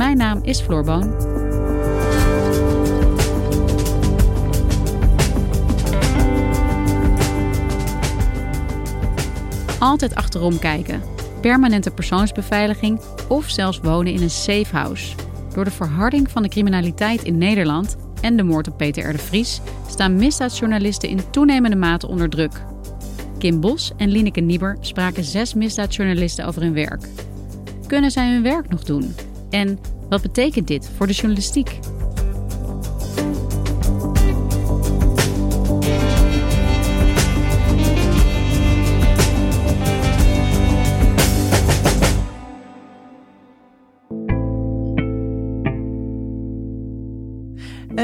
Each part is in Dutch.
Mijn naam is Floor Boon. Altijd achterom kijken, permanente persoonsbeveiliging of zelfs wonen in een safe house. Door de verharding van de criminaliteit in Nederland en de moord op Peter R. de Vries staan misdaadjournalisten in toenemende mate onder druk. Kim Bos en Lineke Nieber spraken zes misdaadjournalisten over hun werk. Kunnen zij hun werk nog doen? En wat betekent dit voor de journalistiek?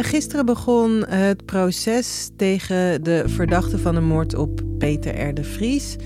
Gisteren begon het proces tegen de verdachte van de moord op Peter R. de Vries.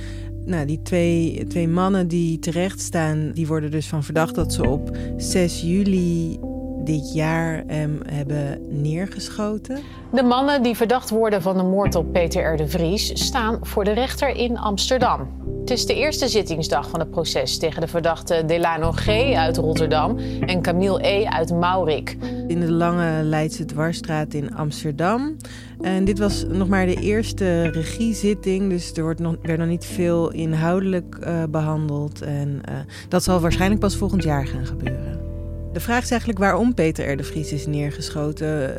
Nou, die twee, twee mannen die terecht staan, die worden dus van verdacht dat ze op 6 juli dit jaar hem hebben neergeschoten. De mannen die verdacht worden van de moord op Peter R. de Vries staan voor de rechter in Amsterdam. Het is de eerste zittingsdag van het proces tegen de verdachten Delano G. uit Rotterdam en Camille E. uit Maurik. In de lange Leidse dwarsstraat in Amsterdam. En dit was nog maar de eerste regiezitting, dus er wordt nog, werd nog niet veel inhoudelijk uh, behandeld. En uh, dat zal waarschijnlijk pas volgend jaar gaan gebeuren. De vraag is eigenlijk waarom Peter R. de Vries is neergeschoten.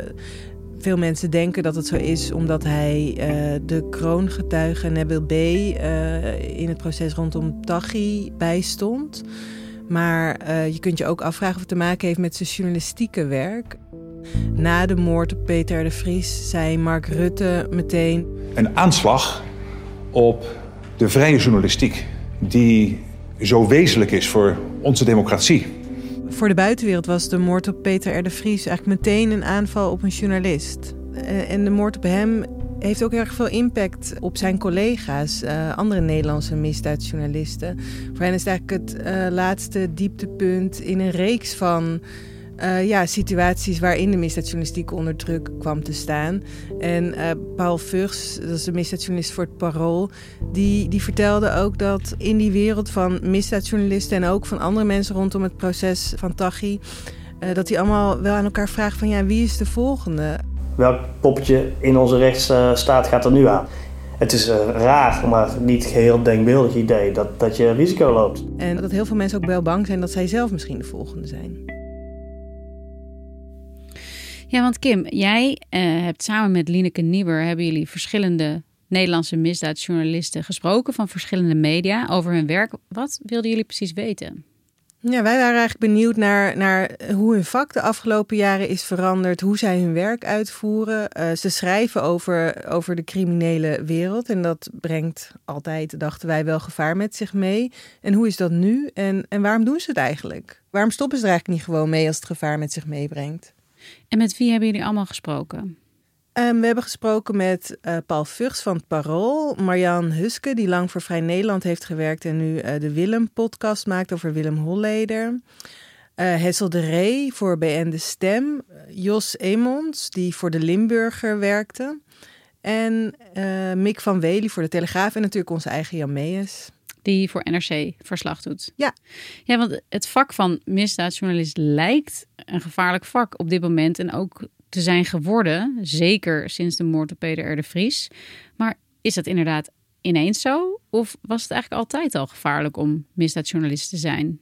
Veel mensen denken dat het zo is omdat hij uh, de kroongetuige Nabil B. Uh, in het proces rondom Taghi bijstond. Maar uh, je kunt je ook afvragen of het te maken heeft met zijn journalistieke werk. Na de moord op Peter de Vries zei Mark Rutte meteen... Een aanslag op de vrije journalistiek die zo wezenlijk is voor onze democratie. Voor de buitenwereld was de moord op Peter R. de Vries eigenlijk meteen een aanval op een journalist. En de moord op hem heeft ook erg veel impact op zijn collega's, uh, andere Nederlandse misdaadjournalisten. Voor hen is het eigenlijk het uh, laatste dieptepunt in een reeks van uh, ja, situaties waarin de misdaadjournalistiek onder druk kwam te staan. En uh, Paul Vugs, dat is de misdaadjournalist voor het Parool, die, die vertelde ook dat in die wereld van misdaadjournalisten en ook van andere mensen rondom het proces van Taghi, uh, dat die allemaal wel aan elkaar vragen van ja, wie is de volgende? Welk poppetje in onze rechtsstaat gaat er nu aan? Het is een raar, maar niet geheel denkbeeldig idee dat, dat je risico loopt. En dat heel veel mensen ook wel bang zijn dat zij zelf misschien de volgende zijn. Ja, want Kim, jij uh, hebt samen met Lineke Nieber... hebben jullie verschillende Nederlandse misdaadjournalisten gesproken... van verschillende media over hun werk. Wat wilden jullie precies weten? Ja, wij waren eigenlijk benieuwd naar, naar hoe hun vak de afgelopen jaren is veranderd, hoe zij hun werk uitvoeren. Uh, ze schrijven over, over de criminele wereld en dat brengt altijd, dachten wij, wel gevaar met zich mee. En hoe is dat nu en, en waarom doen ze het eigenlijk? Waarom stoppen ze er eigenlijk niet gewoon mee als het gevaar met zich meebrengt? En met wie hebben jullie allemaal gesproken? Um, we hebben gesproken met uh, Paul Vugs van het Parool, Marjan Huske, die lang voor Vrij Nederland heeft gewerkt en nu uh, de Willem-podcast maakt over Willem Holleder. Uh, Hessel de Ree voor BN De Stem. Jos Emons, die voor de Limburger werkte. En Mick van Wely voor de Telegraaf en natuurlijk onze eigen Jan Meijers die voor NRC verslag doet. Ja. Ja, want het vak van misdaadjournalist lijkt een gevaarlijk vak op dit moment en ook te zijn geworden, zeker sinds de moord op Peter R. de Vries. Maar is dat inderdaad ineens zo? Of was het eigenlijk altijd al gevaarlijk om misdaadjournalist te zijn?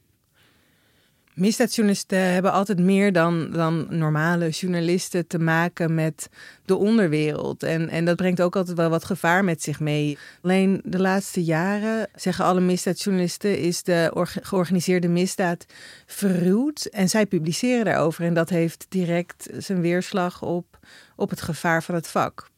Misdaadjournalisten hebben altijd meer dan, dan normale journalisten te maken met de onderwereld. En, en dat brengt ook altijd wel wat gevaar met zich mee. Alleen de laatste jaren, zeggen alle misdaadjournalisten, is de georganiseerde misdaad verruwd. En zij publiceren daarover. En dat heeft direct zijn weerslag op, op het gevaar van het vak.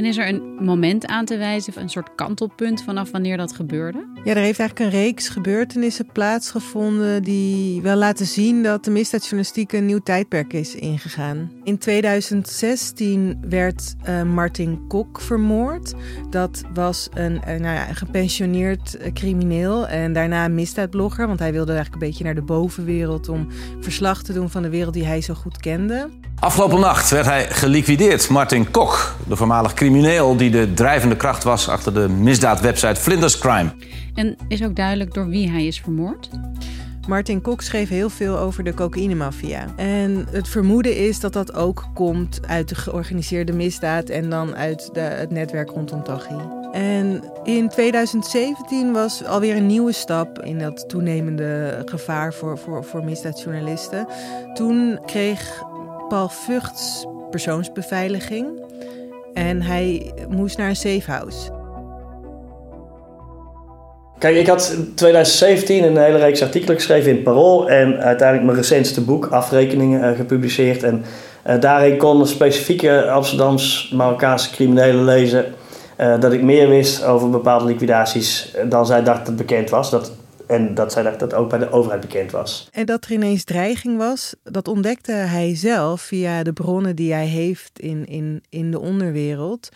En is er een moment aan te wijzen, een soort kantelpunt vanaf wanneer dat gebeurde? Ja, er heeft eigenlijk een reeks gebeurtenissen plaatsgevonden die wel laten zien dat de misdaadjournalistiek een nieuw tijdperk is ingegaan. In 2016 werd uh, Martin Kok vermoord. Dat was een, uh, nou ja, een gepensioneerd uh, crimineel en daarna een misdaadblogger, want hij wilde eigenlijk een beetje naar de bovenwereld om verslag te doen van de wereld die hij zo goed kende. Afgelopen nacht werd hij geliquideerd. Martin Kok, de voormalig crimineel die de drijvende kracht was achter de misdaadwebsite Flinders Crime. En is ook duidelijk door wie hij is vermoord? Martin Kok schreef heel veel over de cocaïnemafia. En het vermoeden is dat dat ook komt uit de georganiseerde misdaad en dan uit de, het netwerk rondom Taghi. En in 2017 was alweer een nieuwe stap in dat toenemende gevaar voor, voor, voor misdaadjournalisten. Toen kreeg Paul Vugts persoonsbeveiliging. En hij moest naar een safehouse. Kijk, ik had in 2017 een hele reeks artikelen geschreven in Parool. En uiteindelijk mijn recentste boek, Afrekeningen, uh, gepubliceerd. En uh, daarin konden specifieke Amsterdams-Marokkaanse criminelen lezen... Uh, dat ik meer wist over bepaalde liquidaties dan zij dachten dat bekend was. Dat en dat zij dat ook bij de overheid bekend was. En dat er ineens dreiging was, dat ontdekte hij zelf via de bronnen die hij heeft in, in, in de onderwereld.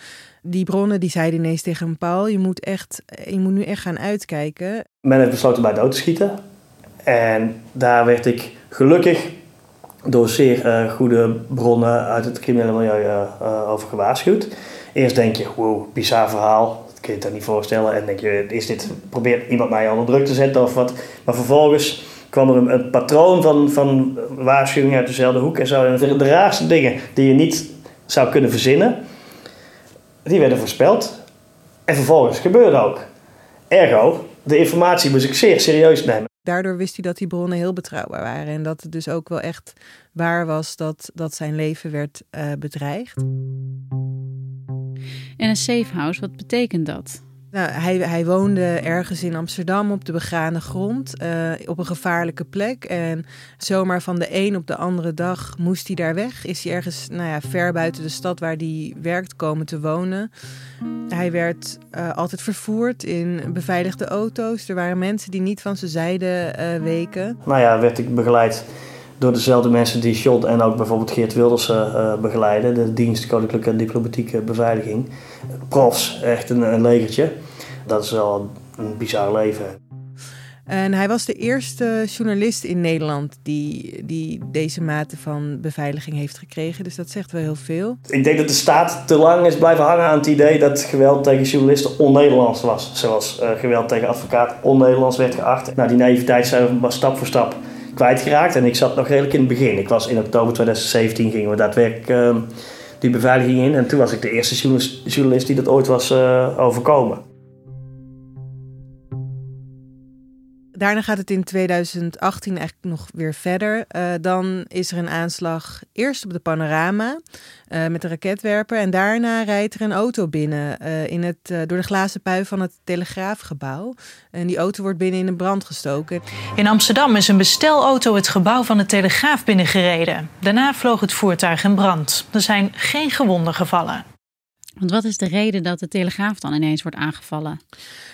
Die bronnen die zeiden ineens tegen hem, Paul, je moet, echt, je moet nu echt gaan uitkijken. Men heeft besloten mij dood te schieten. En daar werd ik gelukkig door zeer uh, goede bronnen uit het criminele milieu uh, over gewaarschuwd. Eerst denk je, wow, bizar verhaal kun je het dan niet voorstellen. En denk je, is dit, probeert iemand mij onder druk te zetten of wat? Maar vervolgens kwam er een, patroon van, van waarschuwingen uit dezelfde hoek en zo. De, raarste dingen die je niet zou kunnen verzinnen, die werden voorspeld. En vervolgens gebeurde ook. Ergo, de informatie moest ik zeer serieus nemen. Daardoor wist hij dat die bronnen heel betrouwbaar waren. En dat het dus ook wel echt waar was dat, dat zijn leven werd uh, bedreigd. En een safe house, wat betekent dat? Nou, hij, hij woonde ergens in Amsterdam op de begane grond, uh, op een gevaarlijke plek. En zomaar van de een op de andere dag moest hij daar weg. Is hij ergens nou ja, ver buiten de stad waar hij werkt komen te wonen. Hij werd uh, altijd vervoerd in beveiligde auto's. Er waren mensen die niet van zijn zijde uh, weken. Nou ja, werd ik begeleid door dezelfde mensen die John en ook bijvoorbeeld Geert Wilders uh, begeleiden. De dienst Koninklijke Diplomatieke Beveiliging. Profs, echt een, een legertje. Dat is wel een bizar leven. En hij was de eerste journalist in Nederland die, die deze mate van beveiliging heeft gekregen. Dus dat zegt wel heel veel. Ik denk dat de staat te lang is blijven hangen aan het idee dat geweld tegen journalisten on-Nederlands was. Zoals uh, geweld tegen advocaat on-Nederlands werd geacht. Nou, die naïviteit zijn we stap voor stap kwijtgeraakt. En ik zat nog redelijk in het begin. Ik was in oktober 2017 gingen we daadwerkelijk uh, die beveiliging in. En toen was ik de eerste journalist, die dat ooit was uh, overkomen. Daarna gaat het in 2018 eigenlijk nog weer verder. Uh, dan is er een aanslag eerst op de panorama uh, met een raketwerper. En daarna rijdt er een auto binnen uh, in het, door de glazen pui van het Telegraafgebouw. En die auto wordt binnen in een brand gestoken. In Amsterdam is een bestelauto het gebouw van de Telegraaf binnengereden. Daarna vloog het voertuig in brand. Er zijn geen gewonden gevallen. Want wat is de reden dat de Telegraaf dan ineens wordt aangevallen?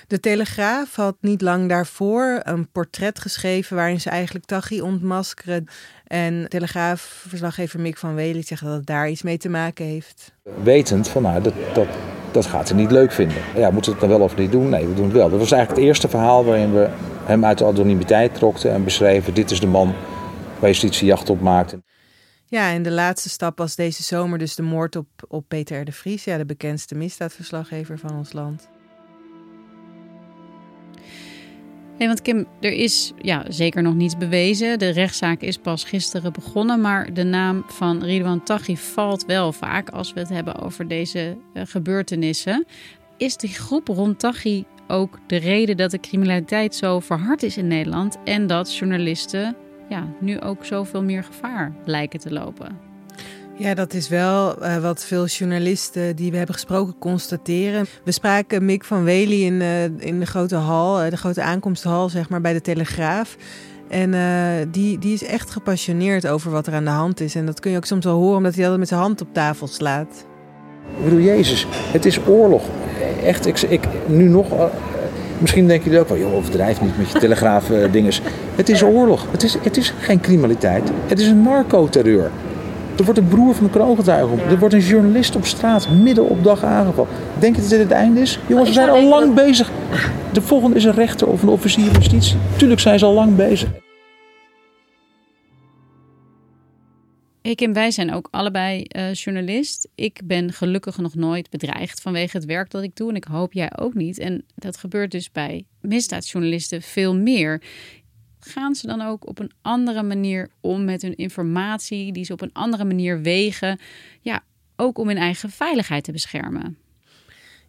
De Telegraaf had niet lang daarvoor een portret geschreven waarin ze eigenlijk Taghi ontmaskeren. En Telegraaf-verslaggever Mick van Wely zegt dat het daar iets mee te maken heeft. Wetend van nou, dat, dat, dat gaat ze niet leuk vinden. Ja, moeten we het dan wel of niet doen? Nee, we doen het wel. Dat was eigenlijk het eerste verhaal waarin we hem uit de anonimiteit trokten en beschreven: dit is de man waar justitie jacht op maakte. Ja, en de laatste stap was deze zomer dus de moord op, op Peter R. de Vries, ja, de bekendste misdaadverslaggever van ons land. Nee, want Kim, er is ja, zeker nog niets bewezen. De rechtszaak is pas gisteren begonnen. Maar de naam van Ridwan Taghi valt wel vaak als we het hebben over deze uh, gebeurtenissen. Is die groep rond Taghi ook de reden dat de criminaliteit zo verhard is in Nederland en dat journalisten ja, nu ook zoveel meer gevaar lijken te lopen. Ja, dat is wel uh, wat veel journalisten die we hebben gesproken constateren. We spraken Mick van Wely in, uh, in de grote hal, uh, de grote aankomsthal, zeg maar, bij de Telegraaf. En die, die is echt gepassioneerd over wat er aan de hand is. En dat kun je ook soms wel horen, omdat hij altijd met zijn hand op tafel slaat. Ik bedoel, Jezus, het is oorlog. Echt, ik, ik nu nog. Misschien denken jullie ook wel, joh, overdrijf niet met je telegraaf-dinges. het is oorlog. Het is, het is geen criminaliteit. Het is een narcoterreur. Er wordt een broer van de kroongetuige op. Er wordt een journalist op straat midden op dag aangevallen. Denk je dat dit het einde is? Jongens, we zijn al lang bezig. De volgende is een rechter of een officier van justitie. Tuurlijk zijn ze al lang bezig. Ik en wij zijn ook allebei uh, journalist. Ik ben gelukkig nog nooit bedreigd vanwege het werk dat ik doe. En ik hoop jij ook niet. En dat gebeurt dus bij misdaadjournalisten veel meer gaan ze dan ook op een andere manier om met hun informatie, die ze op een andere manier wegen, ja, ook om hun eigen veiligheid te beschermen.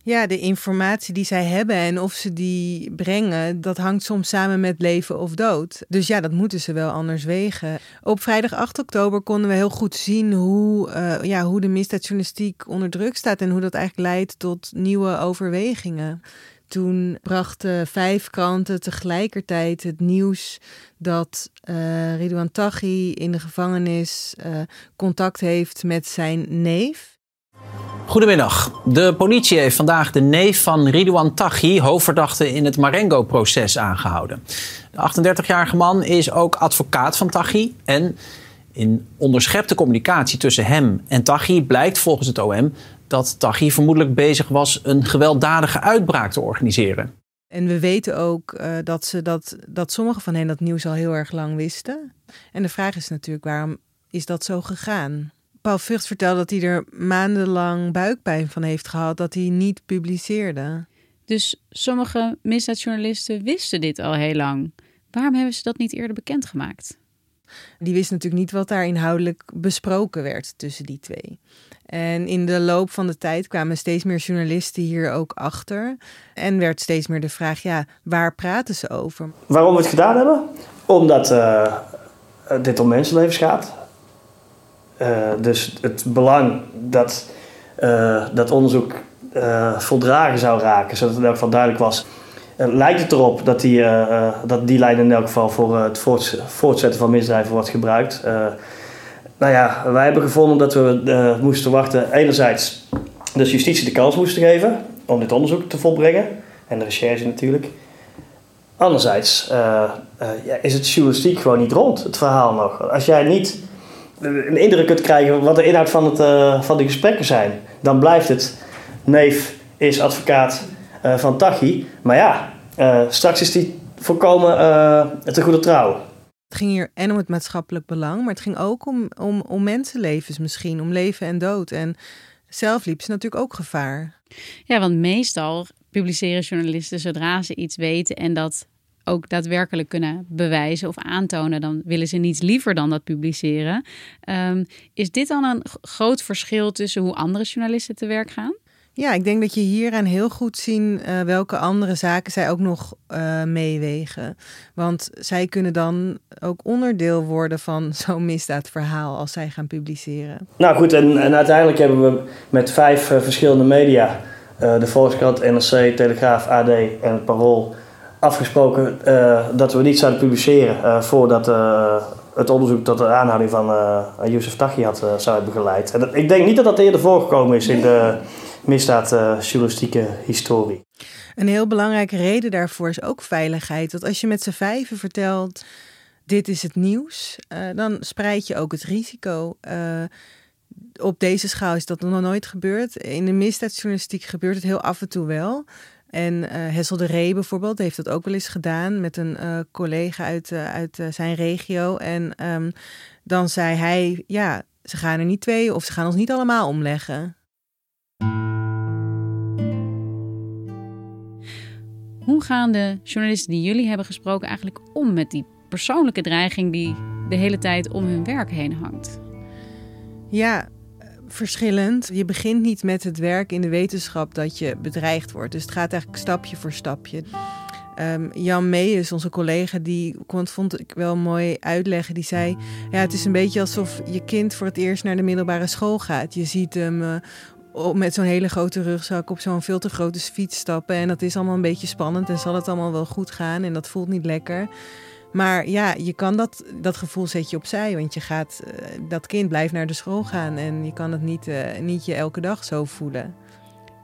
Ja, de informatie die zij hebben en of ze die brengen, dat hangt soms samen met leven of dood. Dus ja, dat moeten ze wel anders wegen. Op vrijdag 8 oktober konden we heel goed zien hoe, uh, ja, hoe de misdaadjournalistiek onder druk staat en hoe dat eigenlijk leidt tot nieuwe overwegingen. Toen brachten vijf kranten tegelijkertijd het nieuws dat uh, Ridouan Taghi in de gevangenis uh, contact heeft met zijn neef. Goedemiddag. De politie heeft vandaag de neef van Ridouan Taghi, hoofdverdachte in het Marengo-proces, aangehouden. De 38-jarige man is ook advocaat van Taghi en in onderschepte communicatie tussen hem en Taghi blijkt volgens het OM dat Taghi vermoedelijk bezig was een gewelddadige uitbraak te organiseren. En we weten ook uh, dat, ze dat, dat sommigen van hen dat nieuws al heel erg lang wisten. En de vraag is natuurlijk, waarom is dat zo gegaan? Paul Vught vertelde dat hij er maandenlang buikpijn van heeft gehad dat hij niet publiceerde. Dus sommige misdaadjournalisten wisten dit al heel lang. Waarom hebben ze dat niet eerder bekendgemaakt? Die wisten natuurlijk niet wat daar inhoudelijk besproken werd tussen die twee. En in de loop van de tijd kwamen steeds meer journalisten hier ook achter. En werd steeds meer de vraag, ja, waar praten ze over? Waarom we het gedaan hebben? Omdat uh, dit om mensenlevens gaat. Uh, dus het belang dat uh, dat onderzoek voldragen zou raken, zodat het in elk geval duidelijk was. lijkt het erop dat die, dat die lijn in elk geval voor het voortzetten van misdrijven wordt gebruikt. Nou ja, wij hebben gevonden dat we uh, moesten wachten. Enerzijds dus justitie de kans moesten geven om dit onderzoek te volbrengen. En de recherche natuurlijk. Anderzijds uh, uh, ja, is het journalistiek gewoon niet rond, het verhaal nog. Als jij niet een indruk kunt krijgen wat de inhoud van, het, van de gesprekken zijn, dan blijft het neef is advocaat van Tachi. Maar ja, straks is die voorkomen te goede trouw. Het ging hier en om het maatschappelijk belang, maar het ging ook om, om, om mensenlevens misschien, om leven en dood. En zelf liep ze natuurlijk ook gevaar. Ja, want meestal publiceren journalisten zodra ze iets weten en dat ook daadwerkelijk kunnen bewijzen of aantonen, dan willen ze niets liever dan dat publiceren. Um, is dit dan een groot verschil tussen hoe andere journalisten te werk gaan? Ja, ik denk dat je hieraan heel goed zien uh, welke andere zaken zij ook nog uh, meewegen. Want zij kunnen dan ook onderdeel worden van zo'n misdaadverhaal als zij gaan publiceren. Nou goed, en, en uiteindelijk hebben we met vijf uh, verschillende media, de Volkskrant, NRC, Telegraaf, AD en het Parool, afgesproken dat we niet zouden publiceren voordat het onderzoek tot de aanhouding van Youssef Taghi had, zou hebben geleid. En ik denk niet dat dat eerder voorgekomen is in de misdaadjournalistieke historie. Een heel belangrijke reden daarvoor is ook veiligheid. Want als je met z'n vijven vertelt, dit is het nieuws, uh, dan spreid je ook het risico. Op deze schaal is dat nog nooit gebeurd. In de misdaadjournalistiek gebeurt het heel af en toe wel. En uh, Hessel de Ree bijvoorbeeld heeft dat ook wel eens gedaan met een uh, collega uit, uh, uit zijn regio. En um, dan zei hij, ja, ze gaan er niet twee of ze gaan ons niet allemaal omleggen. Hoe gaan de journalisten die jullie hebben gesproken eigenlijk om met die persoonlijke dreiging die de hele tijd om hun werk heen hangt? Ja, verschillend. Je begint niet met het werk in de wetenschap dat je bedreigd wordt. Dus het gaat eigenlijk stapje voor stapje. Um, Jan Meijers, onze collega, die kon, vond ik wel mooi uitleggen. Die zei: Ja, het is een beetje alsof je kind voor het eerst naar de middelbare school gaat. Je ziet hem uh, met zo'n hele grote rugzak op zo'n veel te grote fiets stappen. En dat is allemaal een beetje spannend en zal het allemaal wel goed gaan. En dat voelt niet lekker. Maar ja, je kan dat, dat gevoel zet je opzij. Want je gaat, uh, dat kind blijft naar de school gaan. En je kan het niet, uh, niet je elke dag zo voelen.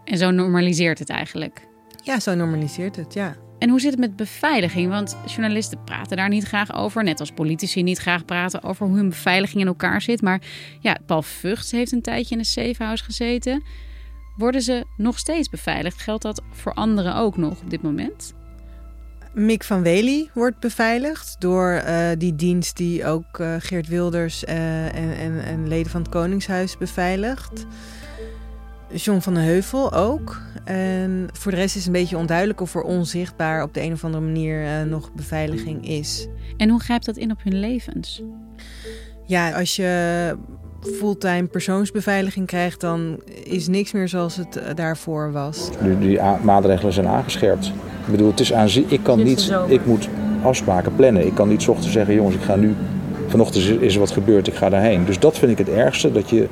En zo normaliseert het eigenlijk. Ja, zo normaliseert het, ja. En hoe zit het met beveiliging? Want journalisten praten daar niet graag over. Net als politici niet graag praten over hoe hun beveiliging in elkaar zit. Maar ja, Paul Vugts heeft een tijdje in een safehouse gezeten. Worden ze nog steeds beveiligd? Geldt dat voor anderen ook nog op dit moment? Mick van Wely wordt beveiligd door uh, die dienst die ook uh, Geert Wilders uh, en, en, en, leden van het Koningshuis beveiligt. John van den Heuvel ook. En voor de rest is het een beetje onduidelijk of er onzichtbaar op de een of andere manier nog beveiliging is. En hoe grijpt dat in op hun levens? Ja, als je fulltime persoonsbeveiliging krijgt, dan is niks meer zoals het daarvoor was. Die, die maatregelen zijn aangescherpt. Ik bedoel, het is aan ik kan niet, ik moet afspraken plannen. Ik kan niet ochtends zeggen, jongens, ik ga nu, vanochtend is er wat gebeurd, ik ga daarheen. Dus dat vind ik het ergste, dat je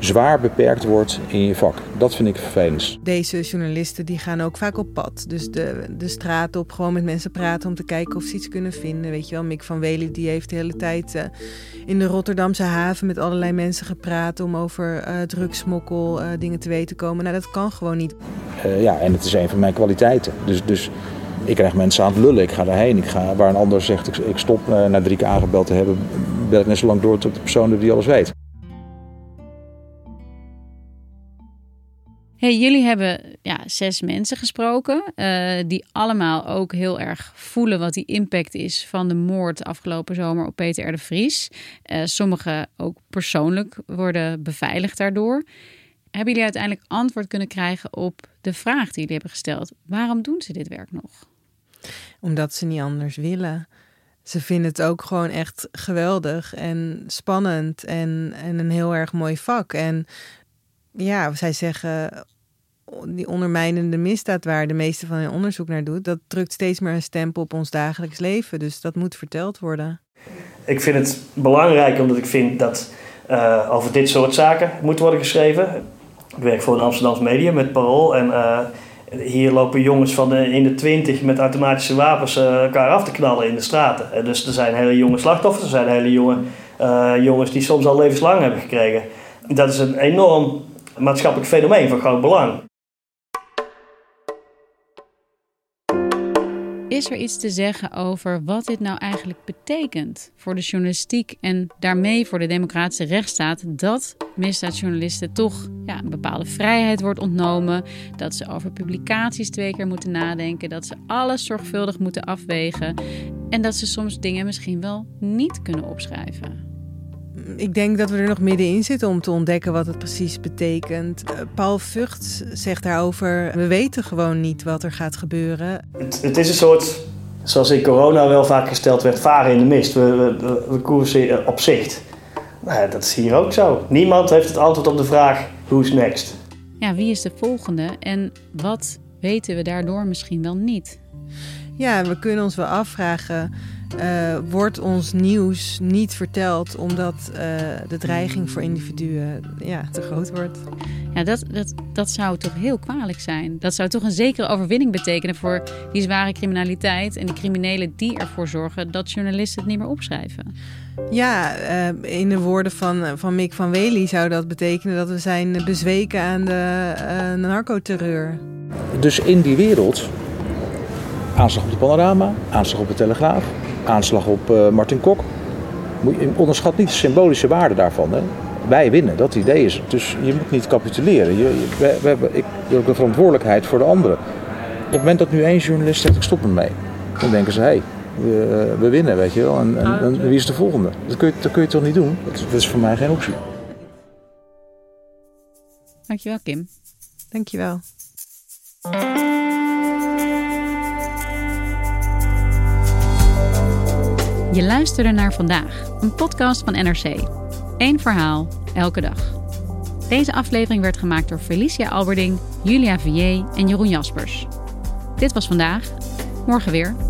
zwaar beperkt wordt in je vak. Dat vind ik vervelend. Deze journalisten die gaan ook vaak op pad. Dus de, de straat op, gewoon met mensen praten om te kijken of ze iets kunnen vinden. Weet je wel, Mick van Wely die heeft de hele tijd uh, in de Rotterdamse haven met allerlei mensen gepraat om over uh, drugsmokkel uh, dingen te weten komen. Nou, dat kan gewoon niet. ja, en het is een van mijn kwaliteiten. Dus, dus ik krijg mensen aan het lullen. Ik ga daarheen. Ik ga, waar een ander zegt, ik, ik stop na drie keer aangebeld te hebben, bel ik net zo lang door tot de persoon die alles weet. Hey, jullie hebben ja, zes mensen gesproken, uh, die allemaal ook heel erg voelen wat die impact is van de moord afgelopen zomer op Peter R. de Vries. Uh, sommigen ook persoonlijk worden beveiligd daardoor. Hebben jullie uiteindelijk antwoord kunnen krijgen op de vraag die jullie hebben gesteld? Waarom doen ze dit werk nog? Omdat ze niet anders willen. Ze vinden het ook gewoon echt geweldig en spannend en, en een heel erg mooi vak. En ja, zij zeggen die ondermijnende misdaad waar de meeste van hun onderzoek naar doet, dat drukt steeds meer een stempel op ons dagelijks leven. Dus dat moet verteld worden. Ik vind het belangrijk omdat ik vind dat uh, over dit soort zaken moet worden geschreven. Ik werk voor een Amsterdams medium met Parool en uh, hier lopen jongens van de, in de twintig met automatische wapens elkaar af te knallen in de straten. En dus er zijn hele jonge slachtoffers, er zijn hele jonge jongens die soms al levenslang hebben gekregen. Dat is een enorm maatschappelijk fenomeen van groot belang. Is er iets te zeggen over wat dit nou eigenlijk betekent voor de journalistiek en daarmee voor de democratische rechtsstaat dat misdaadjournalisten toch ja, een bepaalde vrijheid wordt ontnomen, dat ze over publicaties twee keer moeten nadenken, dat ze alles zorgvuldig moeten afwegen en dat ze soms dingen misschien wel niet kunnen opschrijven? Ik denk dat we er nog middenin zitten om te ontdekken wat het precies betekent. Eh, Paul Vught zegt daarover: we weten gewoon niet wat er gaat gebeuren. Het, het is een soort, zoals in corona wel vaak gesteld werd, varen in de mist. We, we, we koersen op zicht. Nou, dat is hier ook zo. Niemand heeft het antwoord op de vraag: who's next? Ja, wie is de volgende en wat weten we daardoor misschien wel niet? Ja, we kunnen ons wel afvragen uh, wordt ons nieuws niet verteld omdat uh, de dreiging voor individuen ja, te groot wordt. Ja, dat, dat, dat zou toch heel kwalijk zijn. Dat zou toch een zekere overwinning betekenen voor die zware criminaliteit en de criminelen die ervoor zorgen dat journalisten het niet meer opschrijven. Ja, uh, in de woorden van, van Mick van Wely zou dat betekenen dat we zijn bezweken aan de narcoterreur. Dus in die wereld, aanslag op de panorama, aanslag op de telegraaf, aanslag op uh, Martin Kok. Onderschat niet de symbolische waarde daarvan. Hè? Wij winnen, dat idee is het. Dus je moet niet capituleren. Je, je, we, we, hebben, ik heb ook een verantwoordelijkheid voor de anderen. Op het moment dat nu één journalist zegt ik stop ermee, dan denken ze hé, hey, we, we, winnen, weet je wel. En, en, en, wie is de volgende? Dat kun je, dat kun je toch niet doen? Dat, dat is voor mij geen optie. Dankjewel, Kim. Dankjewel. Je luisterde naar vandaag, een podcast van NRC. Eén verhaal, elke dag. Deze aflevering werd gemaakt door Felicia Alberding, Julia Vier en Jeroen Jaspers. Dit was vandaag. Morgen weer.